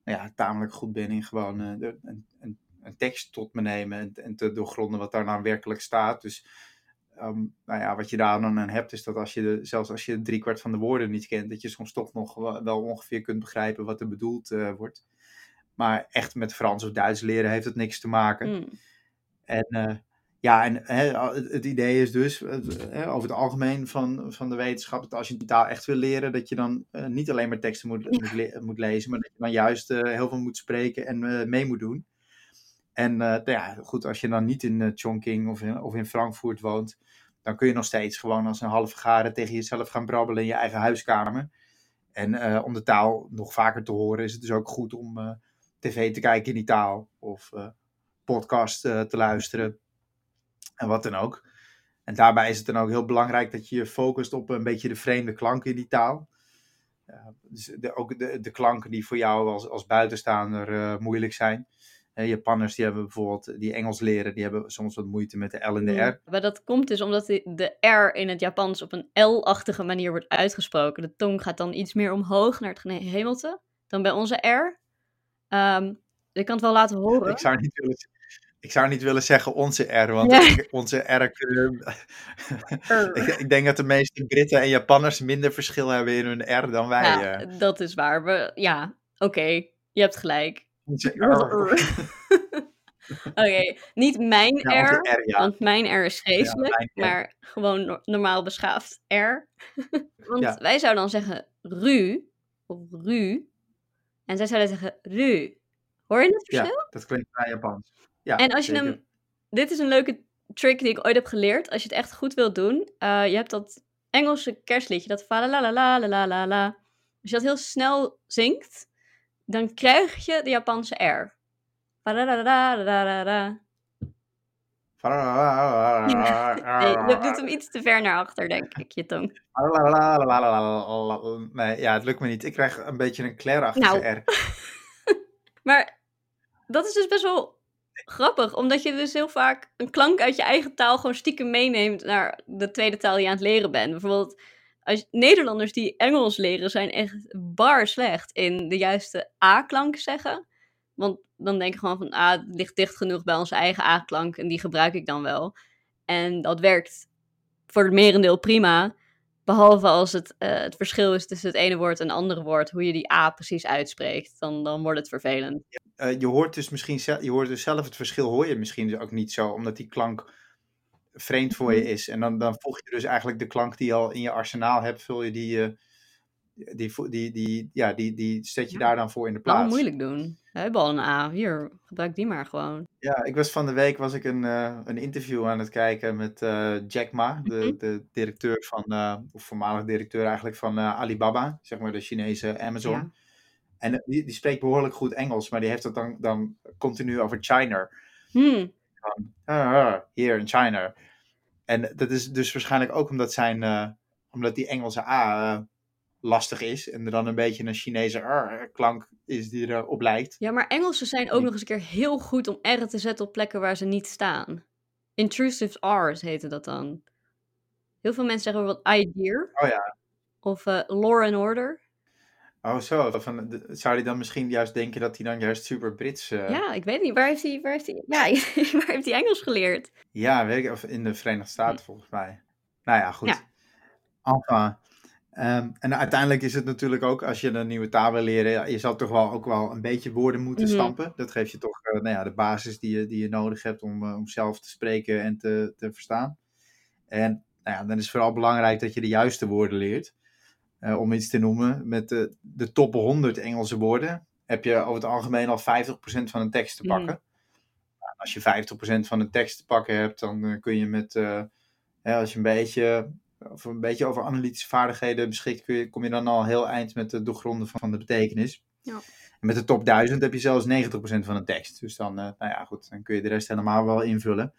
nou ja, tamelijk goed ben in gewoon de- een, een, een tekst tot me nemen en, en te doorgronden wat daar nou werkelijk staat. Dus ehm, nou ja, wat je daar dan aan hebt, is dat als je de, zelfs als je driekwart van de woorden niet kent, dat je soms toch nog wel, wel ongeveer kunt begrijpen wat er bedoeld wordt. Maar echt met Frans of Duits leren heeft het niks te maken. Mm. En eh, ja, en hè, het, idee is dus eh, over het algemeen van, van de wetenschap, dat als je een taal echt wil leren, dat je dan eh, niet alleen maar teksten moet, moet, le- moet lezen, maar dat je dan juist eh, heel veel moet spreken en mee moet doen. En ja, goed, als je dan niet in Chongqing of in, of in Frankfurt woont, dan kun je nog steeds gewoon als een halve garen tegen jezelf gaan brabbelen in je eigen huiskamer. En om de taal nog vaker te horen, is het dus ook goed om tv te kijken in die taal. Of eh, podcast eh, te luisteren. En wat dan ook. En daarbij is het dan ook heel belangrijk dat je je focust op een beetje de vreemde klanken in die taal. Dus de, ook de, de klanken die voor jou als, als buitenstaander eh, moeilijk zijn. Japanners die hebben bijvoorbeeld, die Engels leren, die hebben soms wat moeite met de L en de R. Maar dat komt dus omdat de, de R in het Japans op een L-achtige manier wordt uitgesproken. De tong gaat dan iets meer omhoog naar het gehemelte dan bij onze R. Ehm, ik kan het wel laten horen. Ik zou niet willen, ik zou niet willen zeggen onze R, want Ja. onze R. kunnen- ik, ik denk dat de meeste Britten en Japanners minder verschil hebben in hun R dan wij. ja, eh. dat is waar. We, ja, oké, je hebt gelijk. Onze Oké, niet mijn Ja, R, R, ja. want mijn R is R. maar gewoon no- normaal beschaafd R. want wij zouden dan zeggen ru, of ru, en zij zouden zeggen ru. Hoor je het verschil? Ja, dat klinkt vrij Japans. Ja, en als je hem... Dit is een leuke trick die ik ooit heb geleerd. Als je het echt goed wilt doen. Je hebt dat Engelse kerstliedje. Dat la la la la la la Als je dat heel snel zingt. Dan krijg je de Japanse R. La la la la la la Nee, je doet hem iets te ver naar achter, denk ik, je tong. Nee, ja, het lukt me niet. Ik krijg een beetje een Claire-achtige Nou. R. Maar dat is dus best wel grappig, omdat je dus heel vaak een klank uit je eigen taal gewoon stiekem meeneemt naar de tweede taal die je aan het leren bent. Bijvoorbeeld als, Nederlanders die Engels leren zijn echt bar slecht in de juiste A-klank zeggen. Want dan denk ik gewoon van, ah, het ligt dicht genoeg bij onze eigen A-klank en die gebruik ik dan wel. En dat werkt voor het merendeel prima. Behalve als het, uh, het verschil is tussen het ene woord en het andere woord, hoe je die A precies uitspreekt, dan, dan wordt het vervelend. Uh, je hoort dus misschien je hoort dus zelf het verschil, hoor je misschien dus ook niet zo, omdat die klank vreemd voor je mhm. is. En dan, dan voeg je dus eigenlijk de klank die je al in je arsenaal hebt, vul je die, uh, die, die, die, ja, die, die zet je daar dan voor in de plaats. Kan moeilijk doen. We hebben al een A. Hier, gebruik die maar gewoon. Ja, ik was van de week was ik een, uh, een interview aan het kijken met uh, Jack Ma, de, mhm. de directeur van, uh, of voormalig directeur eigenlijk van Alibaba, zeg maar de Chinese Amazon. Ja. En die, die spreekt behoorlijk goed Engels, maar die heeft het dan, dan continu over China. Hmm. Hier in China. En dat is dus waarschijnlijk ook omdat, zijn, omdat die Engelse A lastig is. En er dan een beetje een Chinese klank is die erop lijkt. Ja, maar Engelsen zijn ook nog eens een keer heel goed om R te zetten op plekken waar ze niet staan. Intrusive R's heette dat dan. Heel veel mensen zeggen bijvoorbeeld idea. Oh ja. Of uh, law and order. Oh zo, van, zou hij dan misschien juist denken dat hij dan juist super Brits... Uh... Ja, ik weet niet. Waar heeft hij, waar heeft hij, ja, waar heeft hij Engels geleerd? Ja, weet ik, of in de Verenigde Staten hm. volgens mij. Nou ja, goed. Ja. Enfin, Ehm, en uiteindelijk is het natuurlijk ook, als je een nieuwe taal wil leren, je zal toch wel ook wel een beetje woorden moeten mhm. stampen. Dat geeft je toch uh, nou ja, de basis die je, die je nodig hebt om, uh, om zelf te spreken en te, te verstaan. En nou ja, dan is het vooral belangrijk dat je de juiste woorden leert. Uh, om iets te noemen, met de, de top 100 Engelse woorden heb je over het algemeen al 50% van een tekst te mhm. pakken. Nou, als je 50% van een tekst te pakken hebt, dan kun je met, als je een beetje of een beetje over analytische vaardigheden beschikt, kom je dan al heel eind met het doorgronden van, de betekenis. Ja. En met de top 1000 heb je zelfs 90% van de tekst. Dus dan, uh, nou ja, goed, dan kun je de rest helemaal wel invullen.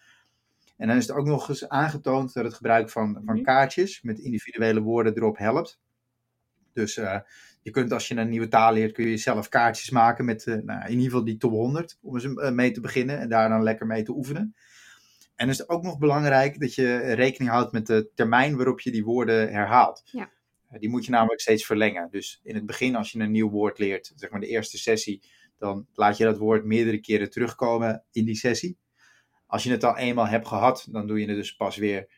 En dan is het ook nog eens aangetoond dat het gebruik van, van mhm. kaartjes met individuele woorden erop helpt. Dus uh, je kunt als je een nieuwe taal leert, kun je zelf kaartjes maken met uh, nou, in ieder geval die top 100 om eens mee te beginnen en daar dan lekker mee te oefenen. En is het ook nog belangrijk dat je rekening houdt met de termijn waarop je die woorden herhaalt. Ja. Eh, die moet je namelijk steeds verlengen. Dus in het begin, als je een nieuw woord leert, zeg maar de eerste sessie, dan laat je dat woord meerdere keren terugkomen in die sessie. Als je het al eenmaal hebt gehad, dan doe je het dus pas weer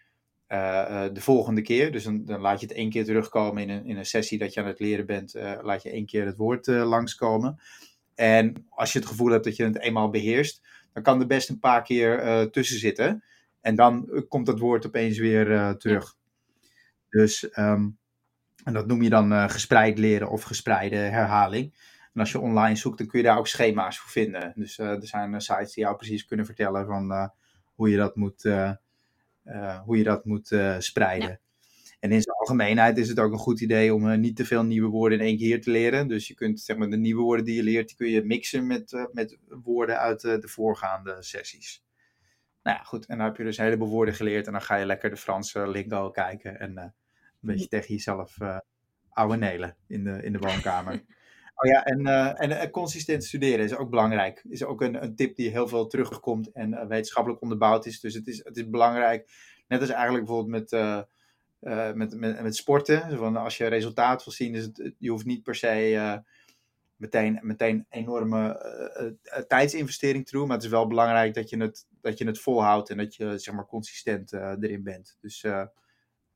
uh, de volgende keer. Dus dan, dan, laat je het één keer terugkomen in een, in een sessie dat je aan het leren bent. Uh, laat je één keer het woord langskomen. En als je het gevoel hebt dat je het eenmaal beheerst, dan kan er best een paar keer uh, tussen zitten. En dan eh, komt dat woord opeens weer uh, terug. Dus, um, en dat noem je dan gespreid leren of gespreide herhaling. En als je online zoekt, dan kun je daar ook schema's voor vinden. Dus er zijn sites die jou precies kunnen vertellen van hoe je dat moet, hoe je dat moet spreiden. En in zijn algemeenheid is het ook een goed idee om uh, niet te veel nieuwe woorden in één keer te leren. Dus je kunt zeg maar, de nieuwe woorden die je leert, die kun je mixen met, uh, met woorden uit uh, de voorgaande sessies. Nou ja, goed. En dan heb je dus een heleboel woorden geleerd. En dan ga je lekker de Franse lingo kijken. En een beetje tegen jezelf ouwe nelen in de, in de woonkamer. Oh ja, en, en consistent studeren is ook belangrijk. Is ook een, een tip die heel veel terugkomt en wetenschappelijk onderbouwd is. Dus het is, het is belangrijk, net als eigenlijk bijvoorbeeld met uh, met, met, met sporten. Van als je resultaat wil zien, het, je hoeft niet per se uh, meteen, meteen enorme uh, tijdsinvestering te doen. Maar het is wel belangrijk dat je het, dat je het volhoudt en dat je zeg maar, consistent erin bent. Dus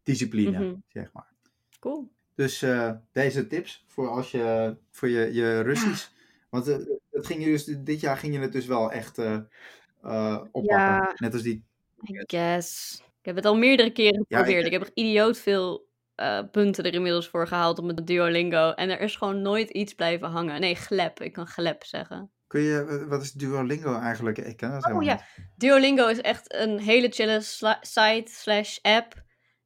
discipline, mm -hmm. zeg maar. Cool. Dus deze tips voor als je voor je, je Russisch. Want het ging je dus, dit jaar ging je het dus wel echt oppakken. Ja, Net als die. I guess. Ik heb het al meerdere keren geprobeerd. ik... heb er idioot veel uh, punten er inmiddels voor gehaald op mijn Duolingo. En er is gewoon nooit iets blijven hangen. Nee, glep. Ik kan glep zeggen. Kun je, wat is Duolingo eigenlijk? Ik ken dat oh ja, Duolingo is echt een hele chille site slash app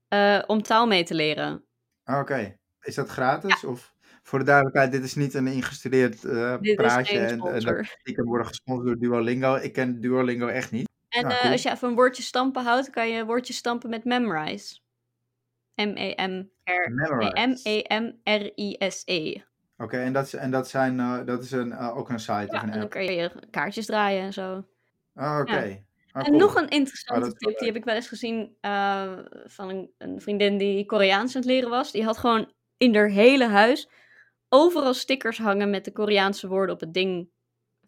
uh, om taal mee te leren. Ah, oké, is dat gratis? Ja. Of voor de duidelijkheid, dit is niet een ingestudeerd uh, praatje. en, en ik kan worden gesponsord door Duolingo. Ik ken Duolingo echt niet. En uh, als je even een woordje stampen houdt, kan je een woordje stampen met memorize. M-E-M-R-I-S-E. Oké, en, dat, en dat, zijn, uh, dat is een, uh, ook een site ja, of een app? dan kun je kaartjes draaien en zo. Oh, oké. Ja. Ah, En cool. nog een interessante wel tip, die heb ik wel eens gezien eh, van een, een vriendin die Koreaans aan het leren was. Die had gewoon in haar hele huis overal stickers hangen met de Koreaanse woorden op het ding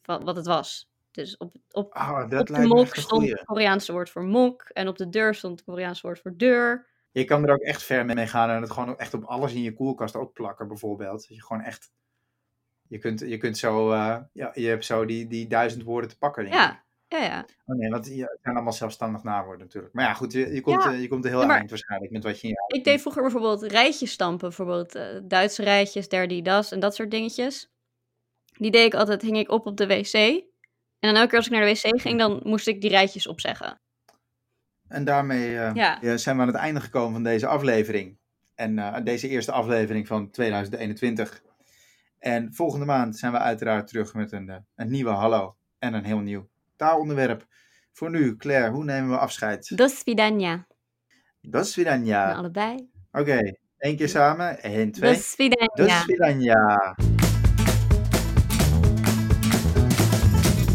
van wat het was. Dus op, op, Oh, dat op de mok stond het Koreaanse woord voor mok. En op de deur stond het Koreaanse woord voor deur. Je kan er ook echt ver mee gaan en het gewoon echt op alles in je koelkast ook plakken, bijvoorbeeld. Dat je gewoon echt. Je kunt, je kunt zo. eh, ja, je hebt zo die, die duizend woorden te pakken. Denk ik. Ja, ja, ja. Oh nee, want het zijn allemaal zelfstandig nawoorden natuurlijk. Maar ja, goed, je, je, komt, Ja. eh, je komt er heel Ja, eind waarschijnlijk met wat je in je Ik deed vroeger bijvoorbeeld rijtjes stampen. Bijvoorbeeld eh, Duitse rijtjes, der die das en dat soort dingetjes. Die deed ik altijd, hing ik op op de wc. En dan elke keer als ik naar de wc ging, dan moest ik die rijtjes opzeggen. En daarmee eh, zijn we aan het einde gekomen van deze aflevering. En eh, deze eerste aflevering van 2021. En volgende maand zijn we uiteraard terug met een, eh, een nieuwe hallo en een heel nieuw taalonderwerp. Voor nu, Claire, hoe nemen we afscheid? Dos vidania. Dos vidania. allebei. Oké, één keer samen. Eén, twee. Dos vidania. Vidania.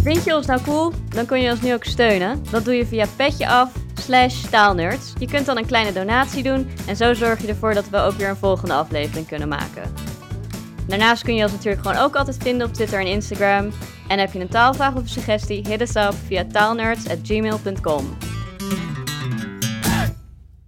Vind je ons nou cool? Dan kun je ons nu ook steunen. Dat doe je via petje af slash taalnerds. Je kunt dan een kleine donatie doen en zo zorg je ervoor dat we ook weer een volgende aflevering kunnen maken. Daarnaast kun je ons natuurlijk gewoon ook altijd vinden op Twitter en Instagram. En heb je een taalvraag of suggestie, hit us up via taalnerds@gmail.com.